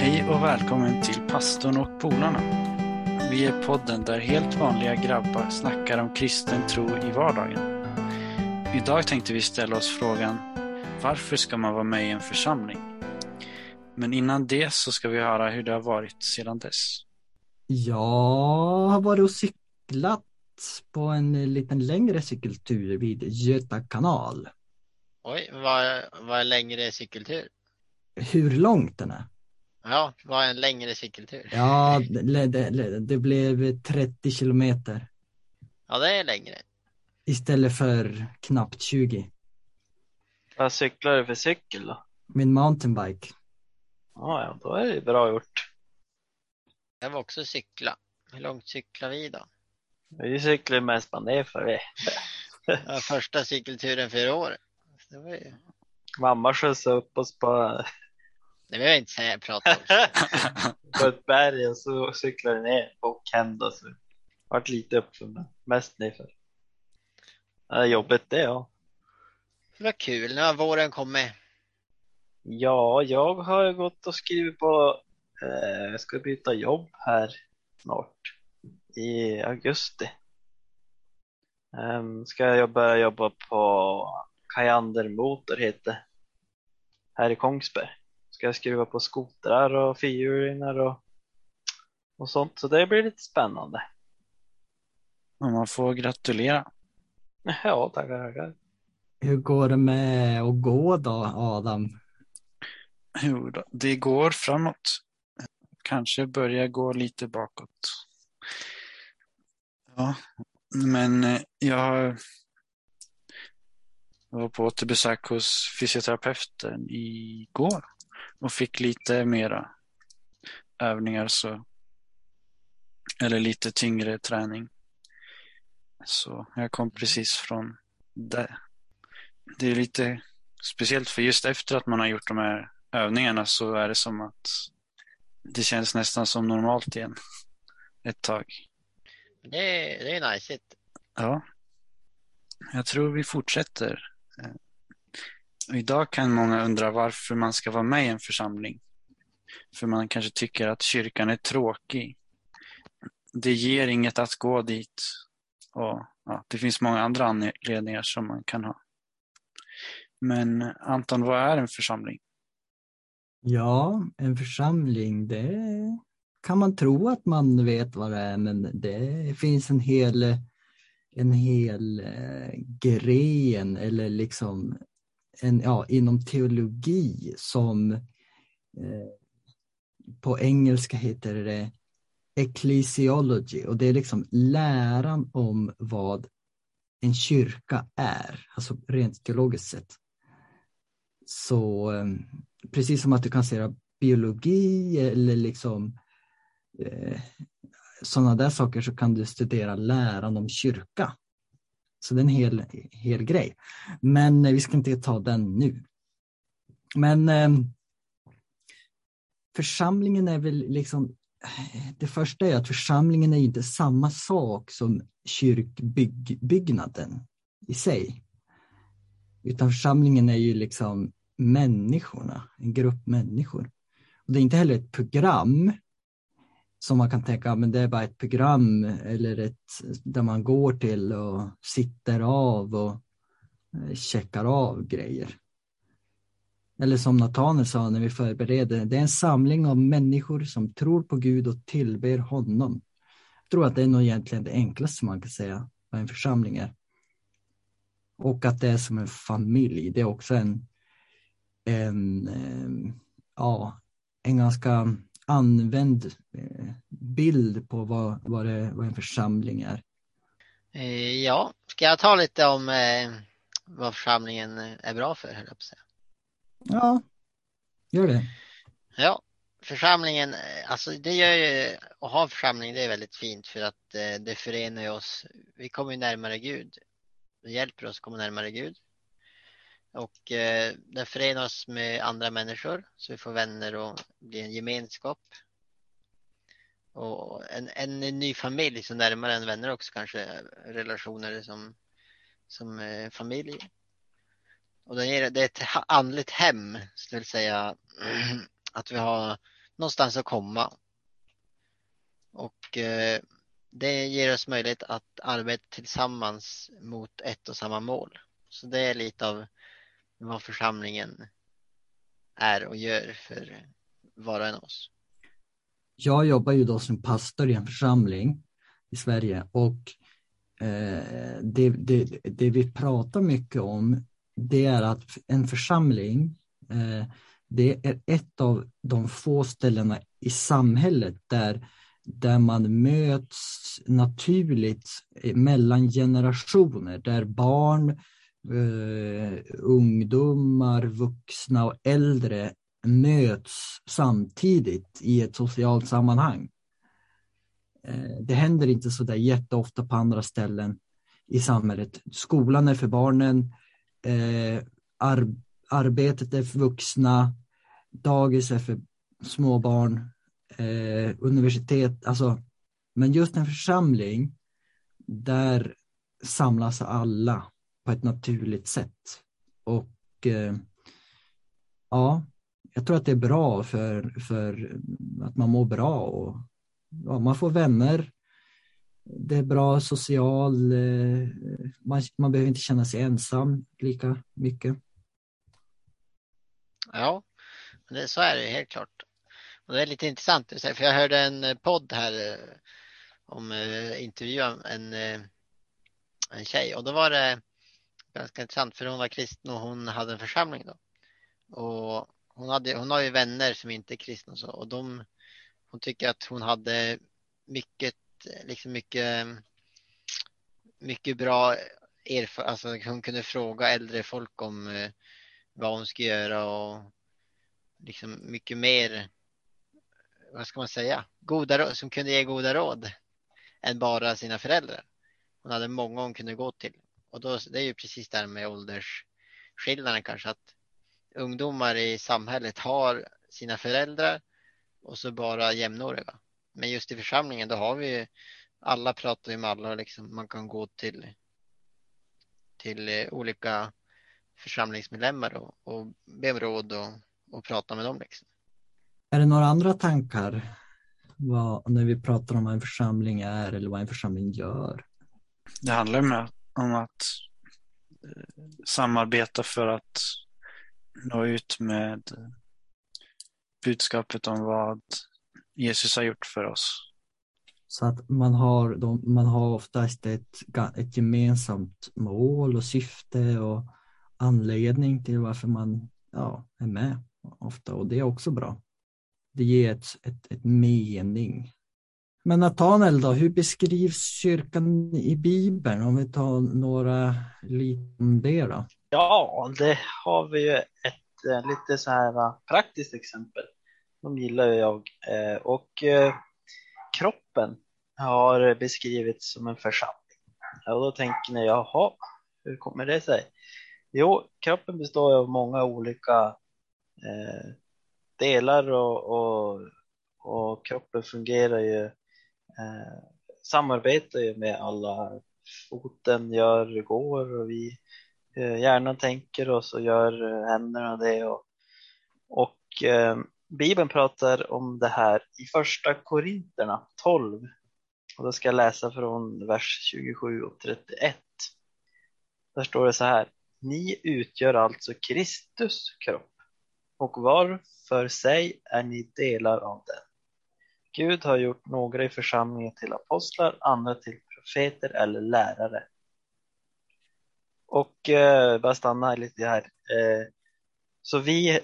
Hej och välkommen till Pastorn och polarna. Vi är podden där helt vanliga grabbar snackar om kristen tro i vardagen. Idag tänkte vi ställa oss frågan varför ska man vara med i en församling? Men innan det så ska vi höra hur det har varit sedan dess. Jag har varit och cyklat på en liten längre cykeltur vid Göta kanal. Oj, vad, vad är längre cykeltur? Hur långt den är? Ja, vad är en längre cykeltur? Ja, det, det, det blev 30 kilometer Ja, det är längre. istället för knappt 20. Vad cyklar du för cykel då? Min mountainbike. Ja, ja, då är det bra gjort. Jag var också cykla. Hur långt cyklar vi då? Vi cyklar mest man ner för det. Ja, första cykelturen för i år. Det var ju... Mamma skjutsade upp oss på, Det behöver jag inte säga, prata om. på ett berg och så cyklade vi ner och då. Så vart lite uppför men mest nerför. Det är jobbigt det ja. Var kul, nu har våren kommit. Ja, jag har gått och skrivit på, eh, jag ska byta jobb här snart i augusti. Um, ska jag börja jobba på Kajander Motor heter här i Kongsberg. Ska skruva på skotrar och fyrhjulingar och, och sånt så det blir lite spännande. Man får gratulera. Ja, tackar, tackar. Hur går det med att gå då, Adam? Jo det går framåt. Kanske börjar gå lite bakåt. Ja, men eh, jag var på återbesök hos fysioterapeuten igår och fick lite mera övningar så eller lite tyngre träning. Så jag kom precis från det. Det är lite speciellt för just efter att man har gjort de här övningarna så är det som att det känns nästan som normalt igen ett tag. Det är, det är najsigt. Ja, jag tror vi fortsätter. Idag kan många undra varför man ska vara med i en församling. För man kanske tycker att kyrkan är tråkig. Det ger inget att gå dit. Och ja, Det finns många andra anledningar som man kan ha. Men Anton, vad är en församling? Ja, en församling, det kan man tro att man vet vad det är, men det finns en hel, en hel eh, gren eller liksom en, ja, inom teologi som eh, på engelska heter det ecclesiology och det är liksom läran om vad en kyrka är, alltså rent teologiskt sett. Så eh, precis som att du kan säga biologi eller liksom eh, sådana där saker så kan du studera läran om kyrka. Så det är en hel, hel grej. Men eh, vi ska inte ta den nu. Men eh, församlingen är väl liksom eh, det första är att församlingen är inte samma sak som kyrkbyggnaden i sig. Utan församlingen är ju liksom människorna, en grupp människor. Och det är inte heller ett program som man kan tänka, men det är bara ett program eller ett där man går till och sitter av och eh, checkar av grejer. Eller som Nathanael sa när vi förberedde, det är en samling av människor som tror på Gud och tillber honom. Jag tror att det är nog egentligen det enklaste man kan säga vad en församling är. Och att det är som en familj, det är också en, en, eh, ja, en ganska använd eh, bild på vad, vad, det, vad en församling är. Eh, Ja, ska jag ta lite om eh, vad församlingen är bra för, höll jag på att säga. Ja, gör det. Ja, församlingen, alltså det gör ju, att ha församling det är väldigt fint för att det förenar oss. Vi kommer ju närmare Gud. Det hjälper oss att komma närmare Gud. Och eh, förenar oss med andra människor så vi får vänner och blir en gemenskap. Och en, en, ny familj som närmare än vänner också kanske, relationer som, som eh, familj. Och det är, det är ett andligt hem, skulle jag säga, att vi har någonstans att komma. Och eh, det ger oss möjlighet att arbeta tillsammans mot ett och samma mål. Så det är lite av vad församlingen är och gör för var och en av oss. Jag jobbar ju då som pastor i en församling i Sverige och eh, det, det, det vi pratar mycket om det är att en församling eh, det är ett av de få ställena i samhället där, där man möts naturligt mellan generationer, där barn, eh, ungdomar, vuxna och äldre möts samtidigt i ett socialt sammanhang. Eh, det händer inte så där jätteofta på andra ställen i samhället. Skolan är för barnen, eh, ar arbetet är för vuxna, dagis är för småbarn, eh, universitet, alltså, men just en församling, där samlas alla på ett naturligt sätt. Och eh, ja, jag tror att det är bra för, för att man mår bra och ja, man får vänner. Det är bra social, eh, man, man behöver inte känna sig ensam lika mycket. Ja, det, så är det helt klart. Och det är lite intressant, för jag hörde en eh, podd här eh, om eh, intervju en, en tjej och då var det ganska intressant för hon var kristen och hon hade en församling då. Och hon, hade, hon har ju vänner som inte är kristna och så och de, hon tycker att hon hade mycket, liksom mycket, mycket bra erfarenhet, alltså hon kunde fråga äldre folk om eh, vad hon skulle göra och liksom mycket mer, vad ska man säga, goda, som kunde ge goda råd än bara sina föräldrar. Hon hade många hon kunde gå till. Och då, det är ju precis där med åldersskillnaden kanske att ungdomar i samhället har sina föräldrar och så bara jämnåriga. Men just i församlingen då har vi ju, alla pratar ju med alla och liksom man kan gå till, till eh, olika församlingsmedlemmar och, och be om råd och, och prata med dem. Liksom. Är det några andra tankar vad, när vi pratar om vad en församling är eller vad en församling gör? Det handlar med, om att eh, samarbeta för att nå ut med budskapet om vad Jesus har gjort för oss. Så att man har, de, man har oftast ett, ett gemensamt mål och syfte och anledning till varför man ja, är med ofta och det är också bra. Det ger ett, ett, ett mening. Men Natanel då, hur beskrivs kyrkan i Bibeln? Om vi tar några lite om det då. Ja, det har vi ju ett eh, lite så här va, praktiskt exempel. De gillar ju jag. Eh, och eh, kroppen har beskrivits som en församling. Och då tänker ni, jaha, hur kommer det sig? Jo, kroppen består av många olika eh, delar och, och, och, kroppen fungerar ju, eh, samarbetar ju med alla. Foten gör, går och vi, eh, hjärnan tänker och så gör eh, händerna det. Och, och eh, Bibeln pratar om det här i första Korinterna 12. Och då ska jag läsa från vers 27 och 31. Där står det så här. Ni utgör alltså Kristus kropp och var för sig är ni delar av den. Gud har gjort några i församlingen till apostlar, andra till profeter eller lärare. Och eh, bara stanna lite här. Eh, så vi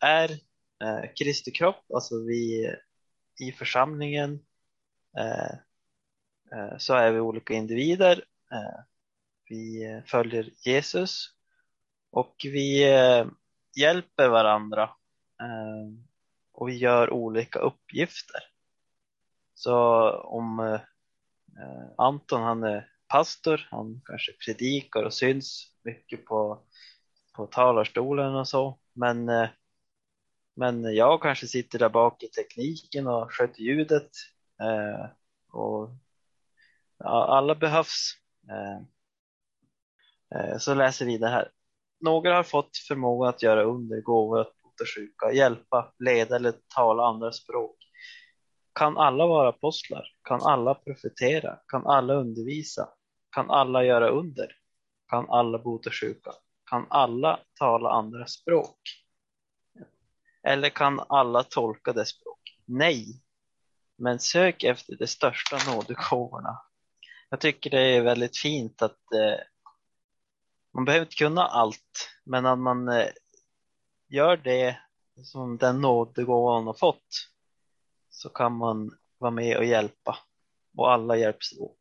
är eh, Kristi kropp, alltså vi i församlingen eh, eh, så är vi olika individer. Eh, vi följer Jesus och vi eh, hjälper varandra eh, och vi gör olika uppgifter. Så om eh, Anton han är pastor, han kanske predikar och syns mycket på, på talarstolen och så, men eh, men jag kanske sitter där bak i tekniken och sköter ljudet eh, och alla behövs. Eh, så läser vi det här. Några har fått förmåga att göra under, gåvor bota sjuka, hjälpa, leda eller tala andra språk? Kan alla vara apostlar? Kan alla profetera? Kan alla undervisa? Kan alla göra under? Kan alla bota sjuka? Kan alla tala andra språk? Eller kan alla tolka det språk? Nej, men sök efter de största nådegåvorna. Jag tycker det är väldigt fint att eh, man behöver inte kunna allt, men att man eh, gör det som den nådegåvan har fått så kan man vara med och hjälpa och alla hjälps åt.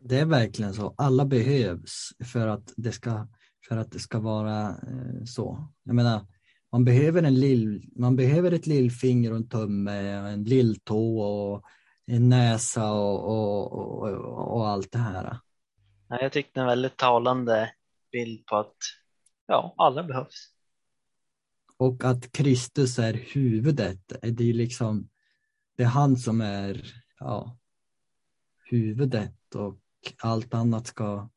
Det är verkligen så. Alla behövs för att det ska, för att det ska vara eh, så. Jag menar, man behöver, en lill, man behöver ett lillfinger och en tumme, och en lilltå och en näsa och, och, och, och allt det här. Jag tyckte en väldigt talande bild på att ja, alla behövs. Och att Kristus är huvudet, det är liksom, det är han som är ja, huvudet och allt annat ska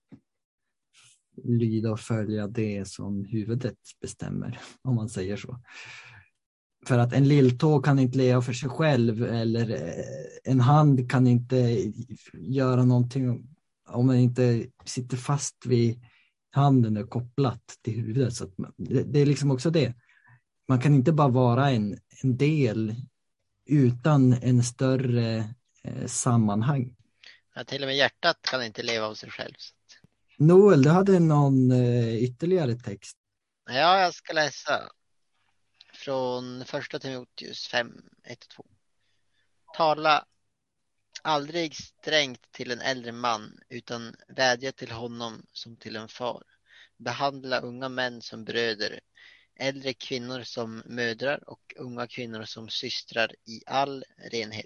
lyda och följa det som huvudet bestämmer, om man säger så. För att en lilltå kan inte leva för sig själv eller eh, en hand kan inte göra någonting om man inte sitter fast vid handen och kopplat till huvudet. Så det, det, är liksom också det. Man kan inte bara vara en, en del utan en större eh, sammanhang. Ja, till och med hjärtat kan inte leva av sig själv. Noel, du hade någon eh, ytterligare text. Ja, jag ska läsa från första Timoteus 5, 1 och 2. Tala aldrig strängt till en äldre man, utan vädja till honom som till en far. Behandla unga män som bröder, äldre kvinnor som mödrar och unga kvinnor som systrar i all renhet.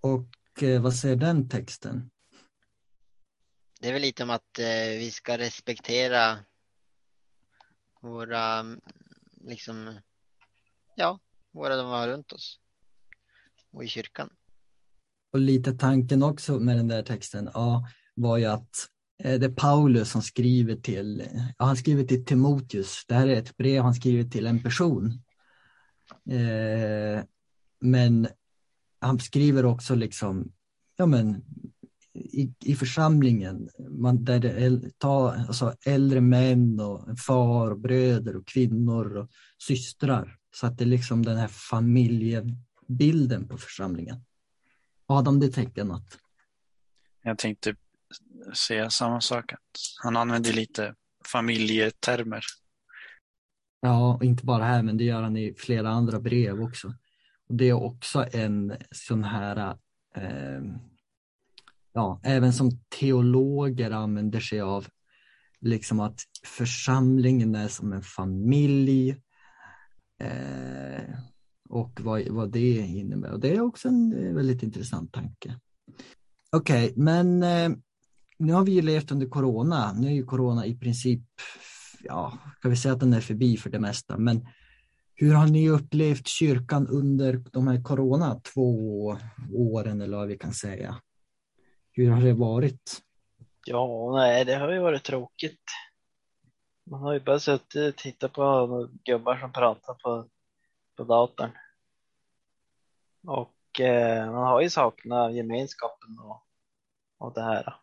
Och eh, vad säger den texten? Det är väl lite om att eh, vi ska respektera våra, liksom, ja, våra de har runt oss och i kyrkan. Och lite tanken också med den där texten ja, var ju att Eh, det är Paulus som skriver till, ja, han skriver till Timoteus. Det här är ett brev han skriver till en person. Eh, men han skriver också liksom, ja men i, i församlingen, man, där det är, ta, alltså äldre män och far och bröder och kvinnor och systrar. Så att det är liksom den här familjebilden på församlingen. Adam, du tänkte något? Jag tänkte säga samma sak. Att han använder lite familjetermer. Ja, och inte bara här, men det gör han i flera andra brev också. Och Det är också en sån här, eh, ja, även som teologer använder sig av, liksom att församlingen är som en familj. Eh, och vad, vad det innebär. Och det är också en eh, väldigt intressant tanke. Okej, okay, men eh, nu har vi ju levt under corona. Nu är ju corona i princip, ja, kan vi säga att den är förbi för det mesta, men hur har ni upplevt kyrkan under de här corona två åren eller vad vi kan säga? Hur har det varit? Ja, nej, det har ju varit tråkigt. Man har ju bara suttit och tittat på gubbar som pratar på på datorn. Och eh, man har ju saknat gemenskapen och, och det här.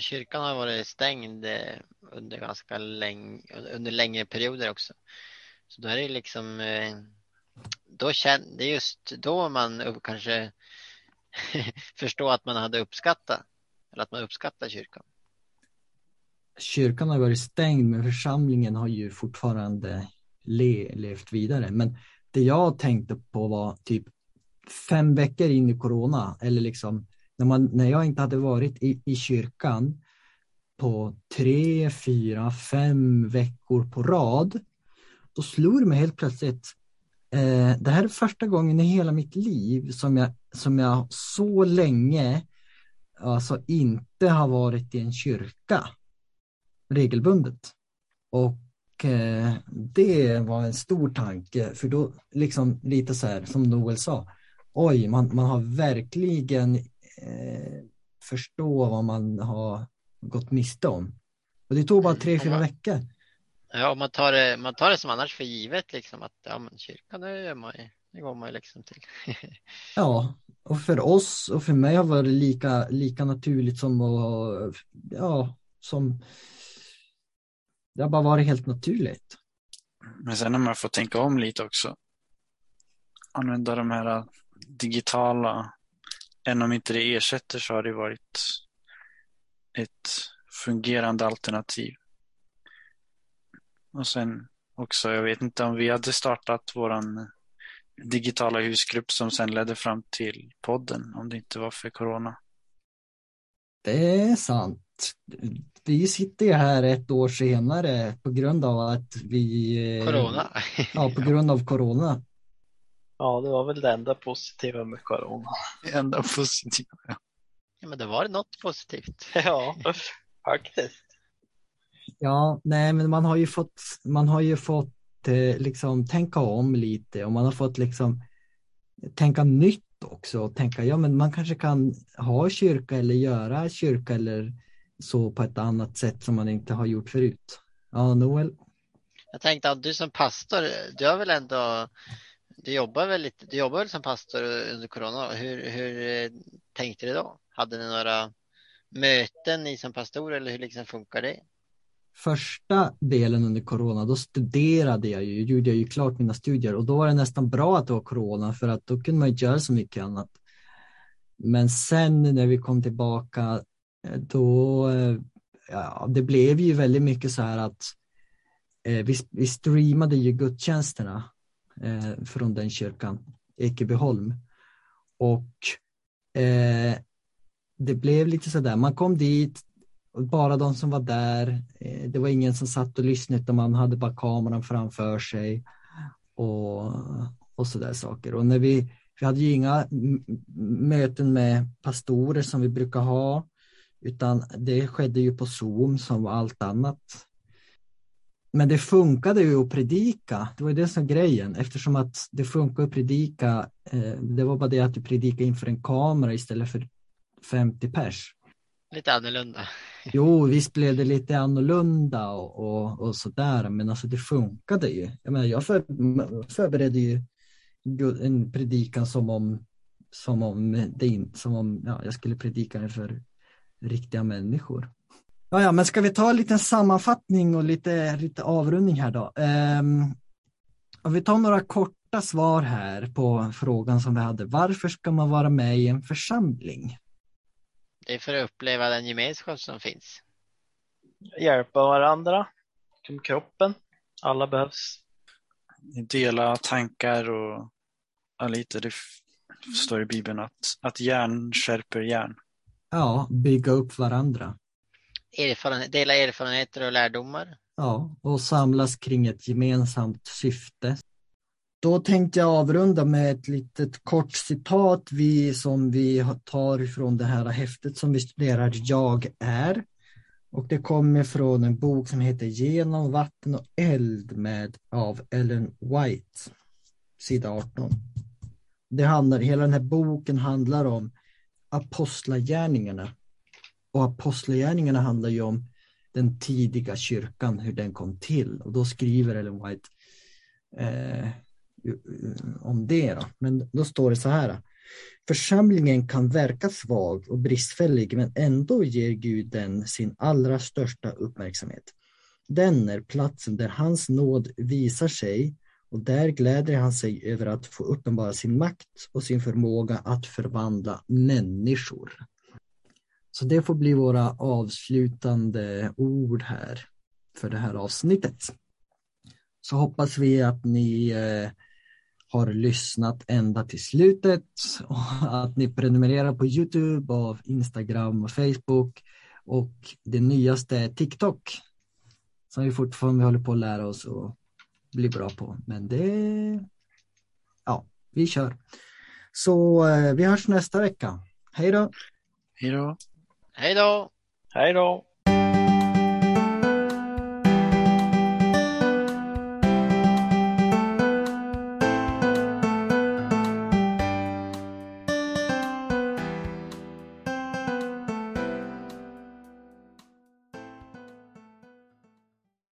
Kyrkan har varit stängd eh, under ganska länge, under längre perioder också. Så då är det liksom, eh, då känner, det är just då man kanske förstår att man hade uppskattat, eller att man uppskattar kyrkan. Kyrkan har varit stängd men församlingen har ju fortfarande le, levt vidare. Men det jag tänkte på var typ fem veckor in i corona eller liksom när, man, när jag inte hade varit i, i kyrkan på tre, fyra, fem veckor på rad. Då slog det mig helt plötsligt. Eh, det här är första gången i hela mitt liv som jag, som jag så länge alltså inte har varit i en kyrka regelbundet. Och Eh, det var en stor tanke, för då liksom lite så här som Noel sa, oj, man, man har verkligen eh, förstå vad man har gått miste om. Och det tog bara tre, fyra veckor. Ja, man tar, det, man tar det som annars för givet liksom att ja, men kyrkan det gör man ju. Det går man ju liksom till. Ja, och för oss och för mig har det varit lika, lika naturligt som att, ja, som det har bara varit helt naturligt. Men sen när man får tänka om lite också. Använda de här digitala, än om inte det ersätter så har det varit ett fungerande alternativ. Och sen också, jag vet inte om vi hade startat våran digitala husgrupp som sen ledde fram till podden om det inte var för corona. Det är sant. Vi sitter ju här ett år senare på grund av att vi... eh, Corona. Ja, på grund av corona. Ja, det var väl det enda positiva med corona. Det enda positiva. Ja. Ja, men det var något positivt. Ja, faktiskt. Ja, nej, men man har ju fått, man har ju fått eh, liksom tänka om lite och man har fått liksom tänka nytt också och tänka, ja, men man kanske kan ha kyrka eller göra kyrka eller så på ett annat sätt som man inte har gjort förut. Ja, Noel? Jag tänkte att du som pastor, du har väl ändå, du jobbar väl lite, du jobbar väl som pastor under corona. Hur, hur eh, tänkte du då? Hade ni några möten ni som pastor eller hur liksom funkar det? Första delen under corona, då studerade jag ju, gjorde jag ju klart mina studier och då var det nästan bra att det var corona för att då kunde man inte göra så mycket annat. Men sen när vi kom tillbaka, eh, då, eh, ja, det blev ju väldigt mycket så här att eh, vi, vi streamade ju gudstjänsterna eh, från den kyrkan, Ekebyholm. Och eh, det blev lite så där, man kom dit, bara de som var där, eh, det var ingen som satt och lyssnade utan man hade bara kameran framför sig och, och sådär saker. Och när vi, vi hade ju inga möten med pastorer som vi brukar ha, utan det skedde ju på Zoom som allt annat. Men det funkade ju att predika, det var ju det som var grejen, eftersom att det funkar att predika, eh, det var bara det att du predikade inför en kamera istället för 50 pers. Lite annorlunda. Jo, visst blev det lite annorlunda och, och, och sådär, men alltså det funkade ju. Jag, menar, jag för, förberedde ju en predikan som om, som om, det in, som om ja, jag skulle predika den för riktiga människor. Ja, ja, men ska vi ta en liten sammanfattning och lite, lite avrundning här då? Um, om vi tar några korta svar här på frågan som vi hade. Varför ska man vara med i en församling? Det är för att uppleva den gemenskap som finns. Hjälpa varandra, kroppen. Alla behövs. Dela tankar och ja, lite. Det står i Bibeln att, att järn skärper järn. Ja, bygga upp varandra. Erfaren, dela erfarenheter och lärdomar. Ja, och samlas kring ett gemensamt syfte. Då tänkte jag avrunda med ett litet kort citat vi, som vi tar från det här häftet som vi studerar, Jag är. Och det kommer från en bok som heter Genom vatten och eld med, av Ellen White, sida 18. Det handlar, hela den här boken handlar om apostlagärningarna. Och apostlagärningarna handlar ju om den tidiga kyrkan, hur den kom till. Och då skriver Ellen White eh, eh, om det. Då. Men då står det så här. Församlingen kan verka svag och bristfällig men ändå ger Gud den sin allra största uppmärksamhet. Den är platsen där hans nåd visar sig och där gläder han sig över att få uppenbara sin makt och sin förmåga att förvandla människor. Så det får bli våra avslutande ord här för det här avsnittet. Så hoppas vi att ni eh, har lyssnat ända till slutet och att ni prenumererar på Youtube och Instagram och Facebook och det nyaste är TikTok som vi fortfarande håller på att lära oss och bli bra på. Men det, ja, vi kör. Så eh, vi hörs nästa vecka. Hej då! Hej då! Hej då! Hej då!